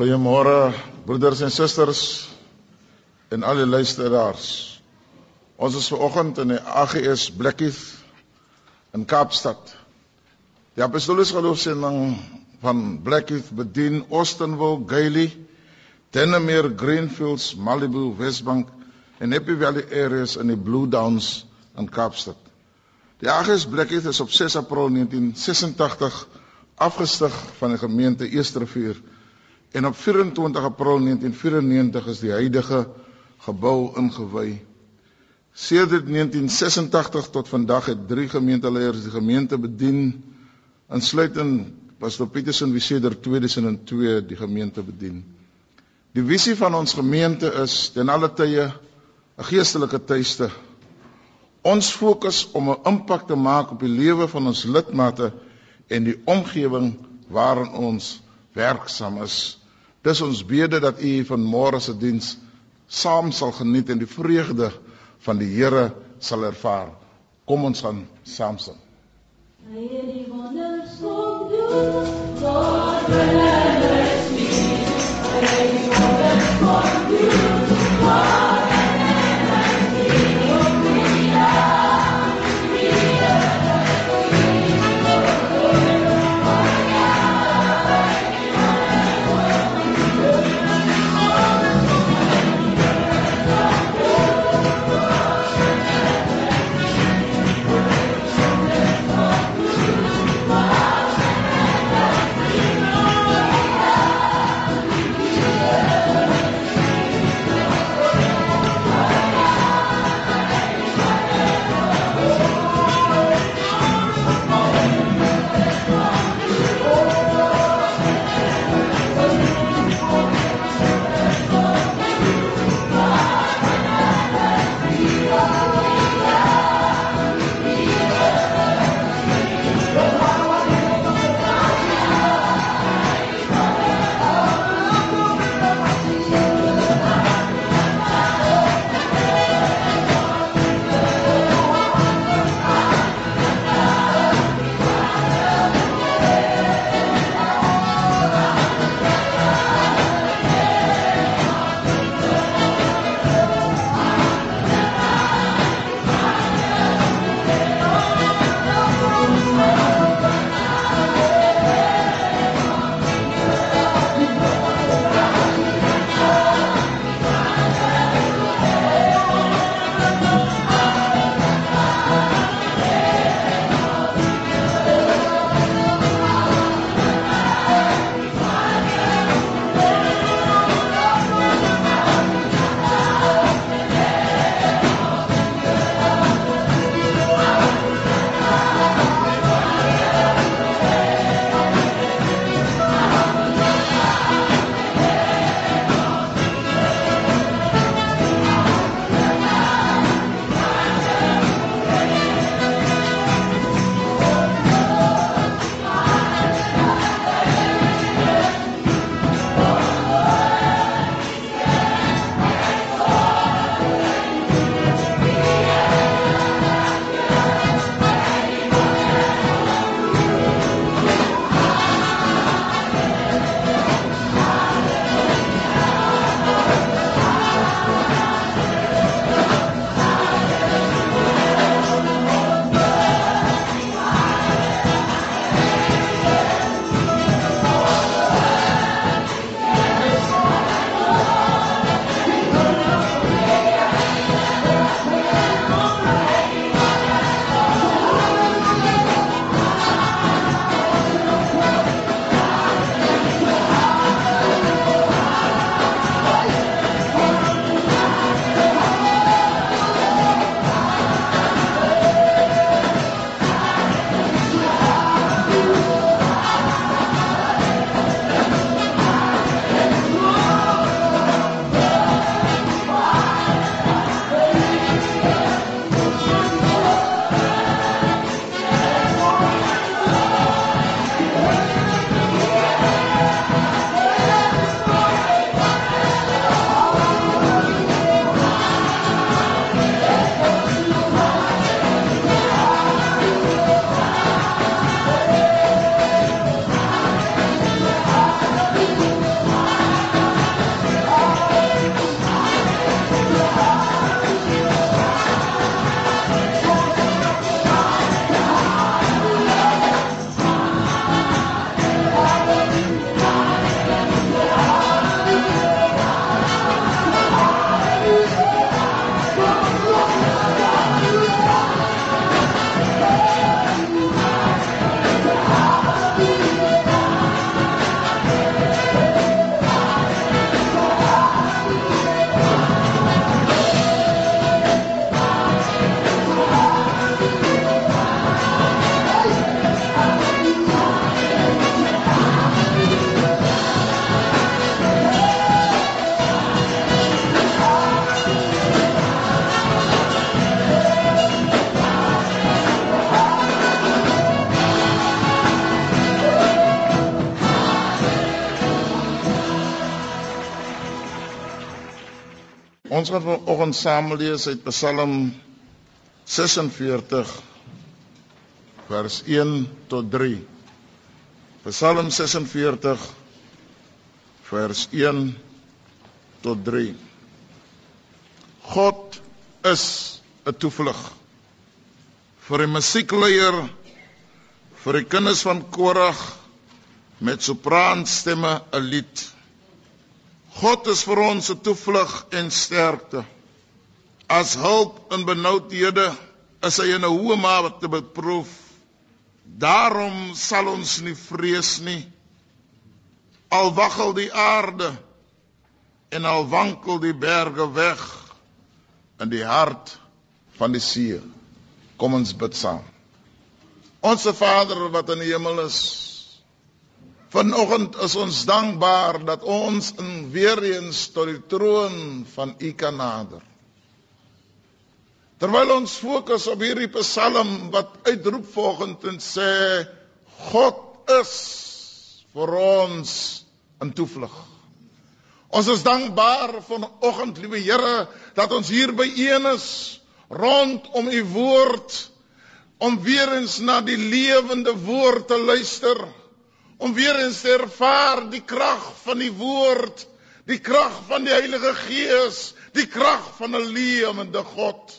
Goeiemôre broeders en susters en al die luisteraars. Ons is vanoggend in die AGS Blikkies in Kaapstad. Die apostoliese geloofsending van Blikkies bedien Austinville, Gailey, Dennemeer, Greenfields, Malibu, Westbank en Happy Valley areas in die Blue Downs in Kaapstad. Die AGS Blikkies is op 6 April 1986 afgestig van die gemeente Eersterivier En op 24 April 1994 is die huidige gebou ingewy. Sedert 1986 tot vandag het drie gemeenteleiers die gemeente bedien insluitend Pastor Petersen wie sedert 2002 die gemeente bedien. Die visie van ons gemeente is ten alle tye 'n geestelike tuiste. Ons fokus om 'n impak te maak op die lewe van ons lidmate en die omgewing waarin ons werksaam is. Dis ons bede dat u van môre se diens saam sal geniet en die vreugde van die Here sal ervaar. Kom ons gaan saam sing. Hy het die wonders kom doen. God bless Ons gaan vanoggend saam lees uit Psalm 46 vers 1 tot 3. Psalm 46 vers 1 tot 3. God is 'n toevlug vir 'n musiekleier vir die kinders van Korag met sopraanstemme 'n lied. God is vir ons 'n toevlug en sterkte. As hulp in benoudhede is hy in 'n hoë mate beproef. Daarom sal ons nie vrees nie. Al waggel die aarde en al wankel die berge weg in die hart van die see. Kom ons bid saam. Onse Vader wat in die hemel is, Vanoggend is ons dankbaar dat ons in weer eens tot die troon van U kan nader. Terwyl ons fokus op hierdie Psalm wat uitroep volgens en sê God is vir ons 'n toevlug. Ons is dankbaar vanoggend, liewe Here, dat ons hier by een is rondom U woord om weer eens na die lewende woord te luister om weer eens te ervaar die krag van die woord, die krag van die Heilige Gees, die krag van 'n lewende God.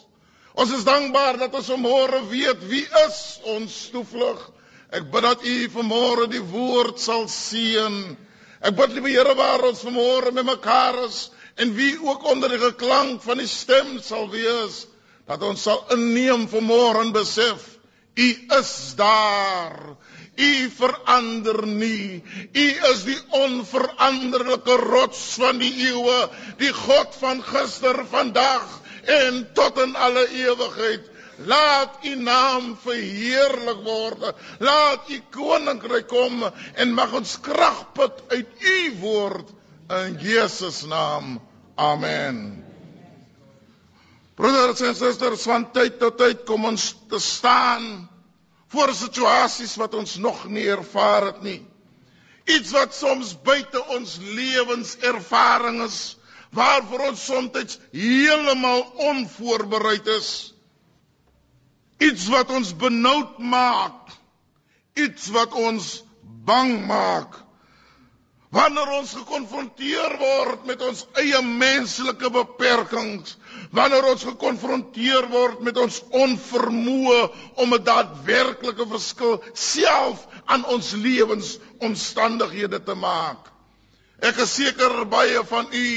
Ons is dankbaar dat ons vanmôre weet wie is ons toevlug. Ek bid dat U vanmôre die woord sal seën. Ek bid liewe Here waar ons vanmôre met mekaar is en wie ook onder die geklank van die stem sal wees, dat ons sal inneem vanmôre en besef U is daar. U verander nie. U is die onveranderlike rots van die eeue, die God van gister, vandag en tot in alle ewigheid. Laat u naam verheerlik word. Laat u koninkryk kom en mag ons krag put uit u woord in Jesus naam. Amen. Broeders en susters, van tyd tot tyd kom ons te staan voor situasies wat ons nog nie ervaar het nie. Iets wat soms buite ons lewenservaring is, waarvoor ons soms heeltemal onvoorbereid is. Iets wat ons benoud maak. Iets wat ons bang maak. Wanneer ons gekonfronteer word met ons eie menslike beperkings, wanneer ons gekonfronteer word met ons onvermoë om 'n daadwerklike verskil self aan ons lewensomstandighede te maak. Ek is seker baie van u,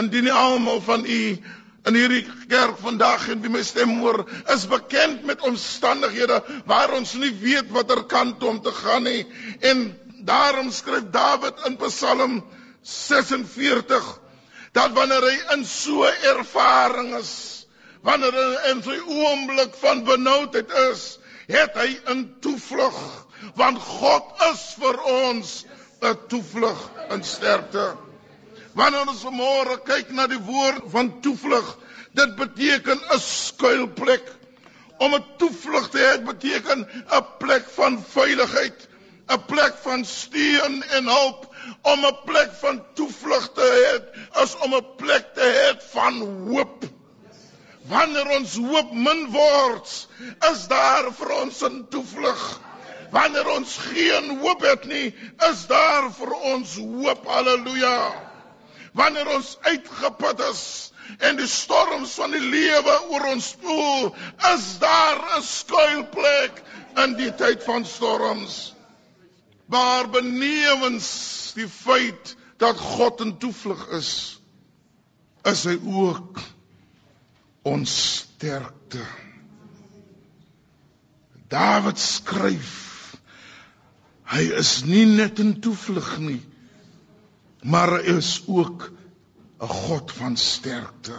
indien nie almal van u in hierdie kerk vandag en wie my stem hoor, is bekend met omstandighede waar ons nie weet watter kant om te gaan nie en Daarom skryf Dawid in Psalm 46 dat wanneer hy in so ervaring is, wanneer hy in sy oomblik van benoudheid is, het hy 'n toevlug want God is vir ons 'n toevlug in sterkte. Wanneer ons môre kyk na die woord van toevlug, dit beteken 'n skuilplek. Om 'n toevlug te hê beteken 'n plek van veiligheid. 'n plek van steun en hulp, om 'n plek van toevlug te hê, is om 'n plek te hê van hoop. Wanneer ons hoop min word, is daar vir ons 'n toevlug. Wanneer ons geen hoop het nie, is daar vir ons hoop. Halleluja. Wanneer ons uitgeput is en die storms van die lewe oor ons spoel, is daar 'n skuilplek in die tyd van storms maar benewens die feit dat God 'n toevlug is, is hy ook ons sterkte. Dawid skryf hy is nie net 'n toevlug nie, maar hy is ook 'n God van sterkte.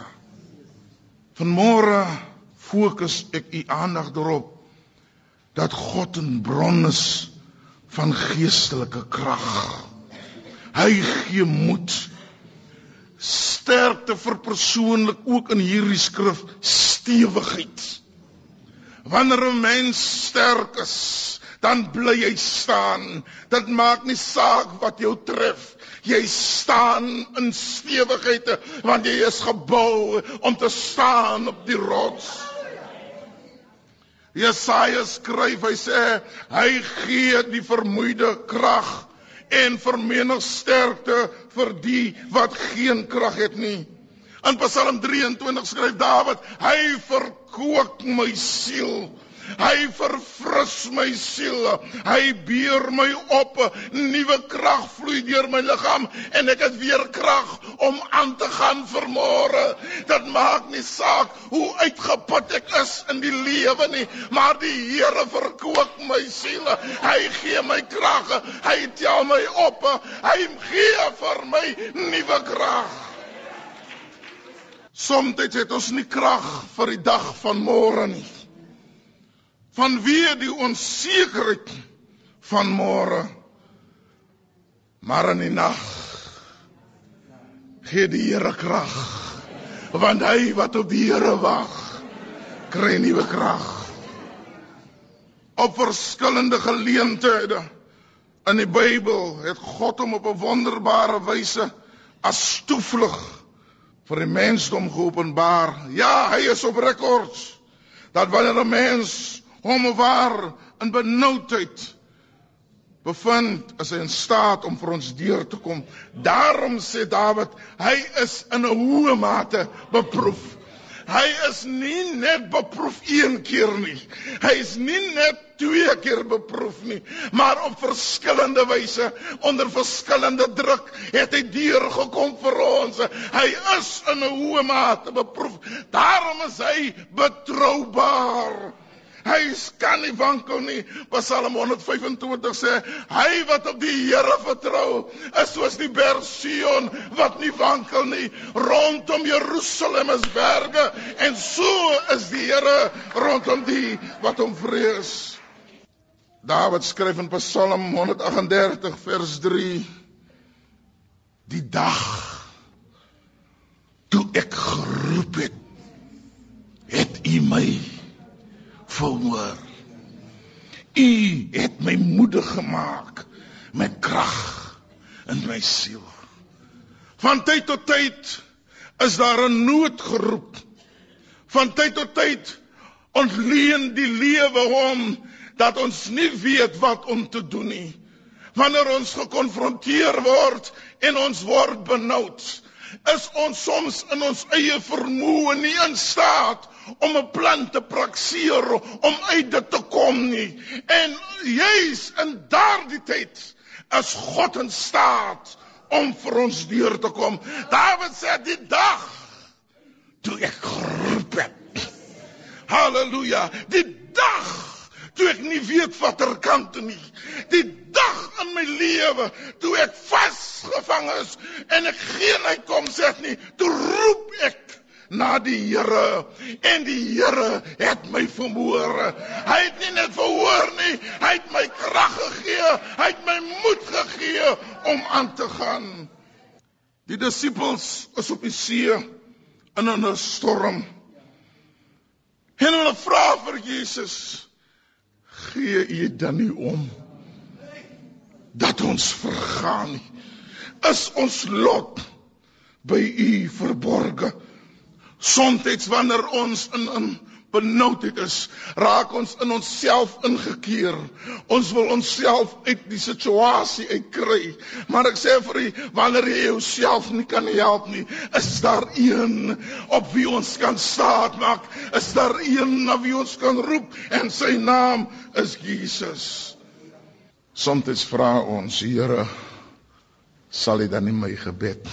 Vanmôre fokus ek u aandag daarop dat God 'n bron is van geestelike krag. Hy gee moed. Sterkte vir persoonlik ook in hierdie skrif stewigheid. Wanneer 'n mens sterk is, dan bly jy staan. Dit maak nie saak wat jou tref. Jy staan in stewighede want jy is gebou om te staan op die rots. Jesaja skryf, hy sê hy gee die vermoeide krag en vermenigsterkte vir die wat geen krag het nie. In Psalm 23 skryf Dawid, hy verkoop my siel. Hy verfris my siel. Hy beer my op. Nuwe krag vloei deur my liggaam en ek het weer krag om aan te gaan vir môre. Dit maak nie saak hoe uitgeput ek is in die lewe nie, maar die Here verkoop my siel. Hy gee my krag. Hy tel my op. Hy gee vir my nuwe krag. Soms het ons nie krag vir die dag van môre nie vanweë die onsekerheid van môre. Maar in die nag gee die Here krag. Want hy wat op die Here wag, kry nuwe krag. Op verskillende geleenthede in die Bybel het God hom op 'n wonderbare wyse as toevlug vir die mensdom geopenbaar. Ja, hy is op rekords. Dat wanneer 'n mens hom of haar in benoudheid bevind as hy in staat om vir ons deur te kom. Daarom sê Dawid, hy is in 'n hoë mate beproef. Hy is nie net beproef een keer nie. Hy is nie net twee keer beproef nie, maar op verskillende wyse onder verskillende druk het hy deurgekom vir ons. Hy is in 'n hoë mate beproef. Daarom is hy betroubaar. Hy kan nie wankel nie. Psalm 125 sê, hy wat op die Here vertrou, is soos die berg Sion wat nie wankel nie. Rondom Jerusalem is berge en so is die Here rondom die wat hom vrees. Dawid skryf in Psalm 138 vers 3 Die dag toe ek geroep het, het U my verhoor. U het my moedig gemaak met krag in my siel. Van tyd tot tyd is daar 'n nood geroep. Van tyd tot tyd ontleen die lewe hom dat ons nie weet wat om te doen nie. Wanneer ons gekonfronteer word en ons word benoud, is ons soms in ons eie vermoë nie in staat om 'n plan te prakseer om uit dit te kom nie. En juis in daardie tyd is God in staat om vir ons deur te kom. Dawid sê die dag toe ek geroep het. Halleluja. Die dag toe ek nie weet watter kant toe nie. Die dag in my lewe toe ek vasgevang is en ek geen uitkom sê nie, toe roep ek na die Here en die Here het my verhoor. Hy het nie net verhoor nie, hy het my krag gegee, hy het my moed gegee om aan te gaan. Die disippels is op die see in 'n storm. En hulle vra vir Jesus: "Gee U dan nie om dat ons vergaan nie? Is ons lot by U verborge?" Soms wanneer ons in in benoudheid is, raak ons in onsself ingekeer. Ons wil onsself uit die situasie uitkry. Maar ek sê vir u, wanneer jy jouself nie kan help nie, is daar een op wie ons kan staat maak. Is daar een na wie ons kan roep en sy naam is Jesus. Soms vra ons, Here, sal U dan nie my gebed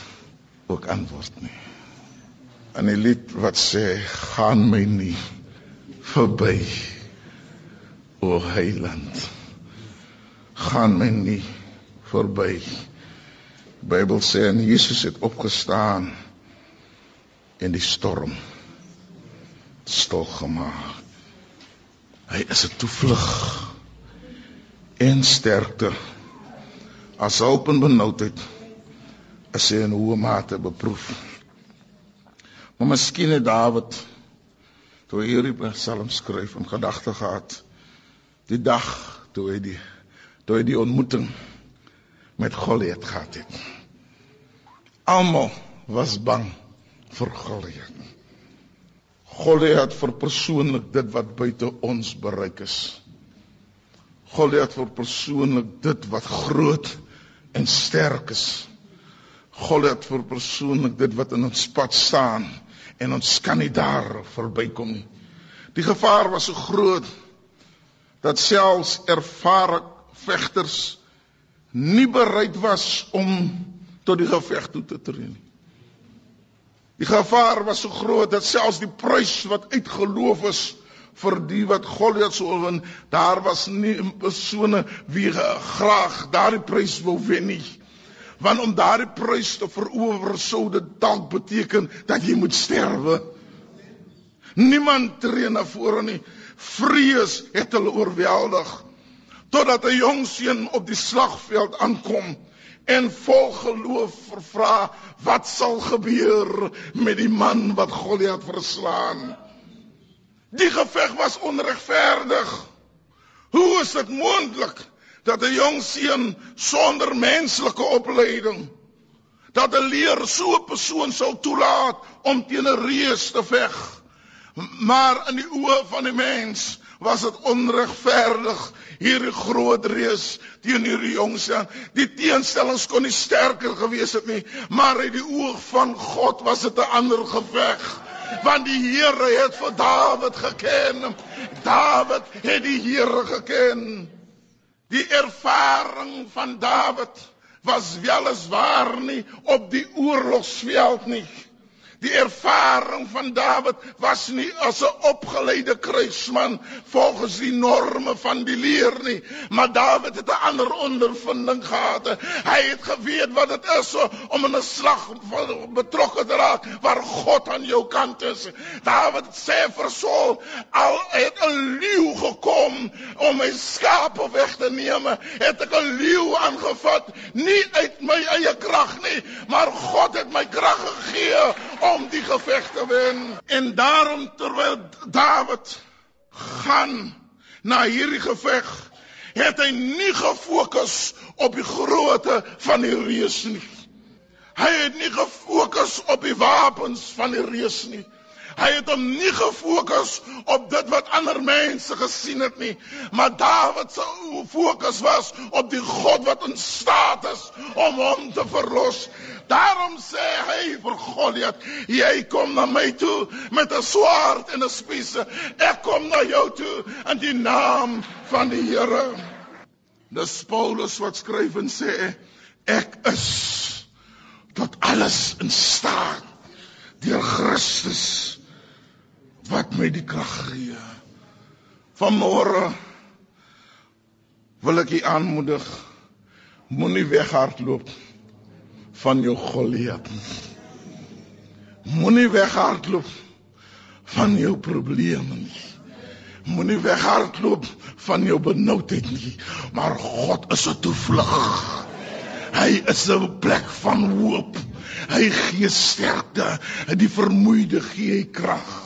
ook antwoord nie? in die lied wat sê gaan my nie verby o heiland. Gaan my nie verby. Bybel sê en Jesus het opgestaan in die storm stil gemaak. Hy is 'n toevlug en sterkte. As hulp en benoudheid as hy in hoë mate beproef Maar miskien het Dawid toe hierdie Psalm skryf in gedagte gehad die dag toe hy die toe hy die ontmoeting met Goliat gehad het. Almal was bang vir Goliat. Goliat vir persoonlik dit wat buite ons bereik is. Goliat vir persoonlik dit wat groot en sterk is. Goliat vir persoonlik dit wat in ons pad staan en ons kan nie daar verbykom nie. Die gevaar was so groot dat selfs ervare vegters nie bereid was om tot die geveg toe te tree nie. Die gevaar was so groot dat selfs die prys wat uitgeloof is vir die wat Goliat sou wen, daar was nie 'n persone wie graag daardie prys wou wen nie. Want om daardie prys te verower sou dit dalk beteken dat jy moet sterwe. Niemand tree na vore nie. Vrees het hulle oorweldig totdat 'n jong seun op die slagveld aankom en vol geloof vra wat sal gebeur met die man wat Goliat verslaan. Die geveg was onregverdig. Hoe is dit moontlik dat 'n jong seun sonder menslike opleiding dat 'n leer so 'n persoon sou toelaat om teen 'n reus te veg? Maar in die oë van die mens was dit onregverdig hierdie groot reus teen hierdie jong seun. Die teenstellings kon nie sterker gewees het nie, maar uit die oog van God was dit 'n ander geveg. Want die Here het vir Dawid geken. Dawid het die Here geken. Die ervaring van Dawid was weliswaar nie op die oorlogsveld nie. Die ervaring van Dawid was nie as 'n opgeleide kruisman volgens die norme van die leer nie, maar Dawid het 'n ander ondervinding gehad. Hy het geweet wat dit is om in 'n slag betrokke te raak waar God aan jou kant is. Dawid sê vir Saul, al het 'n leeu gekom om my skape weg te neem, het ek 'n leeu aangevat, nie uit my eie krag nie, maar God het my krag gegee om die geveg te wen. En daarom terwyl Dawid gaan na hierdie geveg, het hy nie gefokus op die grootte van die reus nie. Hy het nie gefokus op die wapens van die reus nie. Hy het hom nie gefokus op dit wat ander mense gesien het nie, maar Dawid se fokus was op die God wat in staat is om hom te verlos. Daarom sê hy vir Goliat: "Jy kom na my toe met 'n swaard en 'n spies. Ek kom na jou toe in die naam van die Here." Dis Paulus wat skryf en sê: "Ek is tot alles in staat deur Christus wat my die krag gee. Vanmôre wil ek u aanmoedig moenie weghardloop van jou Goliat. Moenie weghardloop van jou probleme nie. Moenie weghardloop van jou benoudheid nie, maar God is 'n toevlug. Hy is 'n plek van hoop. Hy gee sterkte, en die vermoeide gee hy krag.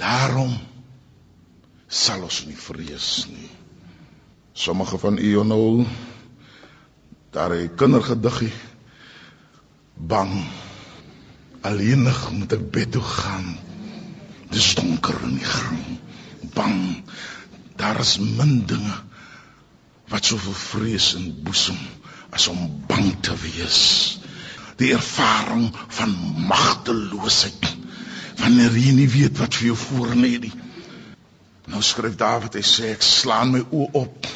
Daarom sal ons nie vrees nie. Sommige van u nou daar 'n kindergediggie bang alleenig moet ek bed toe gaan. Dis donker in die gang. Bang. Daar is min dinge wat soveel vrees in boesem as om bang te wees. Die ervaring van magteloosheid wanneer jy nie weet wat vir jou voor lê nie. Nou skryf Dawid hy sê ek slaan my oë op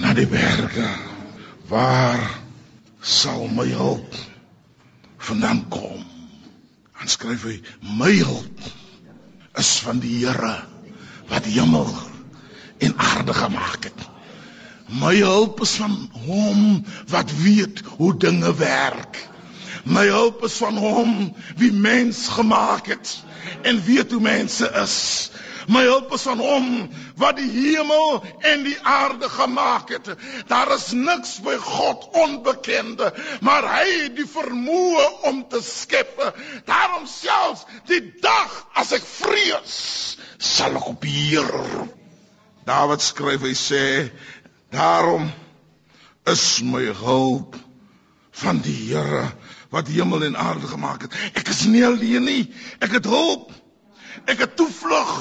na die berge. Waar sal my hulp vandaan kom? Dan skryf hy my hulp is van die Here wat die hemel en aarde gemaak het. My hulp is van hom wat weet hoe dinge werk. My hulp is van hom wie mens gemaak het en weet hoe mense is. My hulp is van hom wat die hemel en die aarde gemaak het. Daar is niks by God onbekende, maar hy het die vermoë om te skep. Daarom selfs die dag as ek vrees, sal ek op Heer Dawid skryf hy sê daarom is my hulp van die Here wat hemel en aarde gemaak het. Ek is nie alleen nie. Ek het hulp. Ek het toevlug.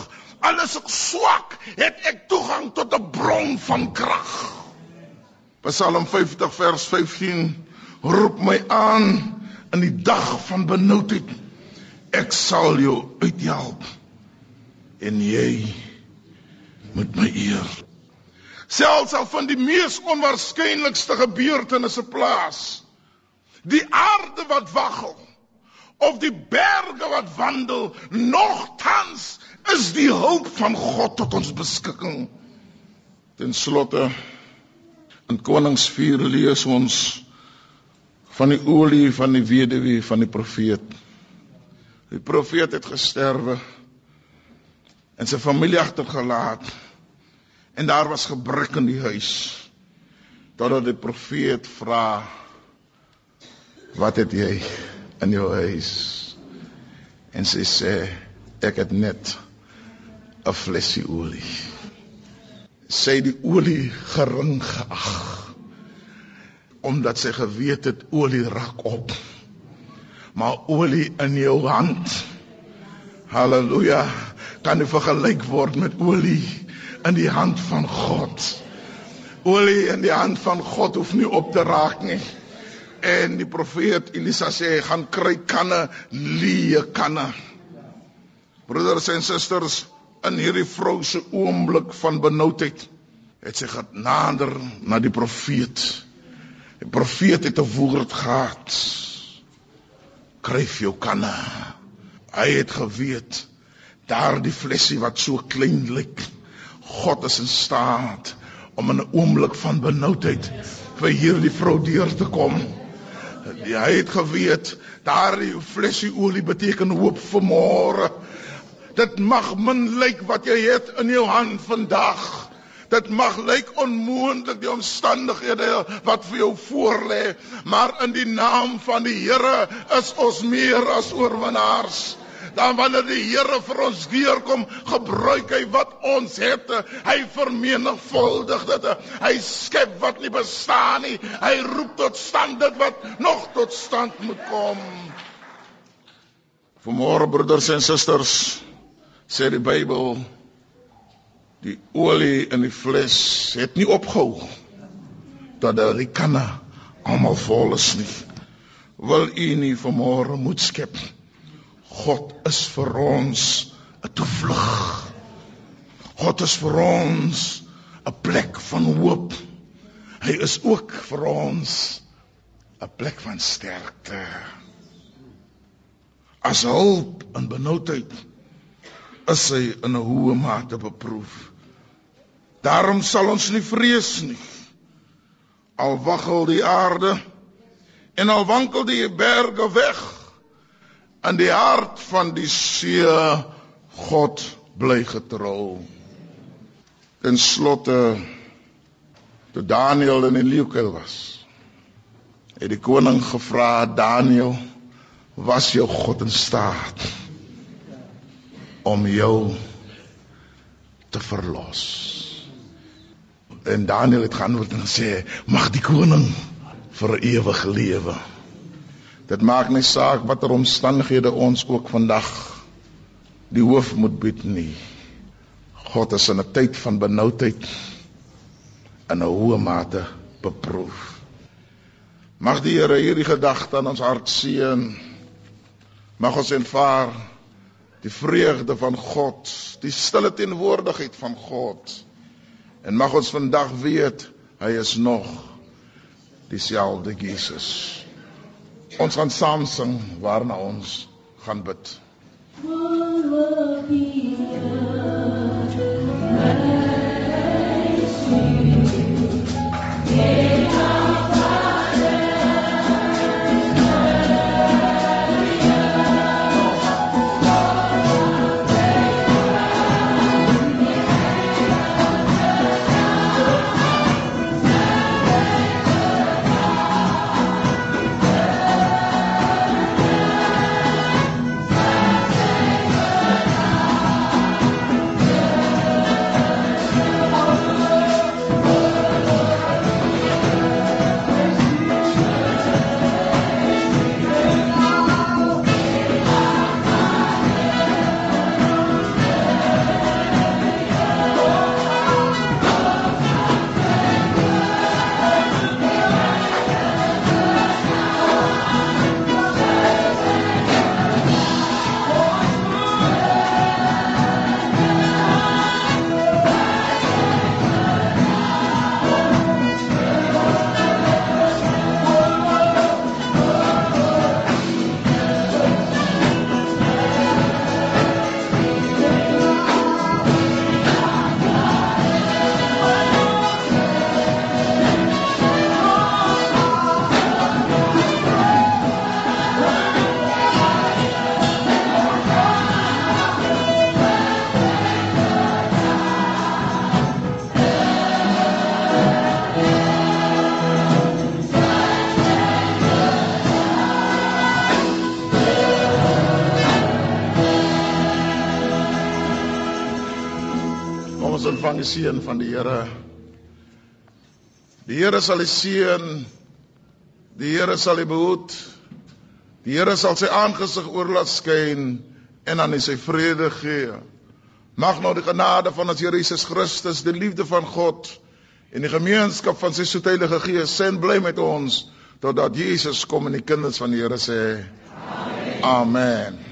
Alles ek swak, het ek toegang tot 'n bron van krag. Psalm 50 vers 15 roep my aan in die dag van benoudheid. Ek sal jou uithelp en jy met my eer. Selfs al van die mees onwaarskynlikste gebeurtenisse plaas, die aarde wat waggel of die berge wat wandel, nogtans is die hulp van God tot ons beskikking. Ten slotte in Konings 4 lees ons van die olie van die weduwee van die profeet. Die profeet het gesterwe en sy familie agtergelaat. En daar was gebrek in die huis. Totdat die profeet vra: "Wat het jy in jou huis?" En sy sê: "Ek het net 'n flesie olie." Sy die olie gering geag omdat sy geweet het olie rak op. Maar olie in jou hand. Halleluja, kan nie vergelyk word met olie in die hand van God. Olie in die hand van God hoef nie op te raak nie. En die profeet Elisa sê gaan kry kanne, leë kanne. Broeders en susters, in hierdie vrou se oomblik van benoudheid het sy gaan nader na die profeet. Die profeet het 'n woord gehad. Kryf jou kanne. Hy het geweet daardie flesie wat so klein lyk God is in staat om in 'n oomblik van benoudheid vir hierdie vrou deur te kom. Hy het geweet daardie flesie olie beteken hoop vir môre. Dit mag min lyk wat jy het in jou hand vandag. Dit mag lyk onmoontlik die omstandighede wat vir jou voorlê, maar in die naam van die Here is ons meer as oorwinnaars dan wanneer die Here vir ons deurkom, gebruik hy wat ons het. Hy vermenigvuldig dit. Hy skep wat nie bestaan nie. Hy roep tot stand dit wat nog tot stand moet kom. Vanmôre broeders en susters, sê die Bybel, die olie in die fles het nie opgehou dat die kanne almal vol is nie. Wil u nie vanmôre moed skep nie? God is vir ons 'n toevlug. God is vir ons 'n plek van hoop. Hy is ook vir ons 'n plek van sterkte. As hulp in benoudheid is hy in 'n hoë mate beproef. Daarom sal ons nie vrees nie. Al waggel die aarde en al wankel die berge weg, in die hart van die see God bly getrou. In slotte toe Daniël in die leeukel was, het die koning gevra Daniël, was jou God in staat om jou te verlos? En Daniël het geantwoord en gesê, mag die koning vir ewig lewe. Dit maak nie saak watter omstandighede ons ook vandag die hoof moet bied nie. God is in 'n tyd van benoudheid in 'n hoë mate beproef. Mag die Here hierdie gedagte aan ons hart seën. Mag ons ervaar die vreugde van God, die stille teenwoordigheid van God. En mag ons vandag weet hy is nog dieselfde Jesus. Ons gaan saam sing waarna ons gaan bid. Yeah. Die seën van die Here. Die Here sal die seën. Die Here sal die behoed. Die Here sal sy aangesig oor laat skyn en aan sy vrede gee. Mag nou die genade van ons Here Jesus Christus, die liefde van God en die gemeenskap van sy soetheilige Gees sen bly met ons totdat Jesus kom en die kinders van die Here sê Amen. Amen.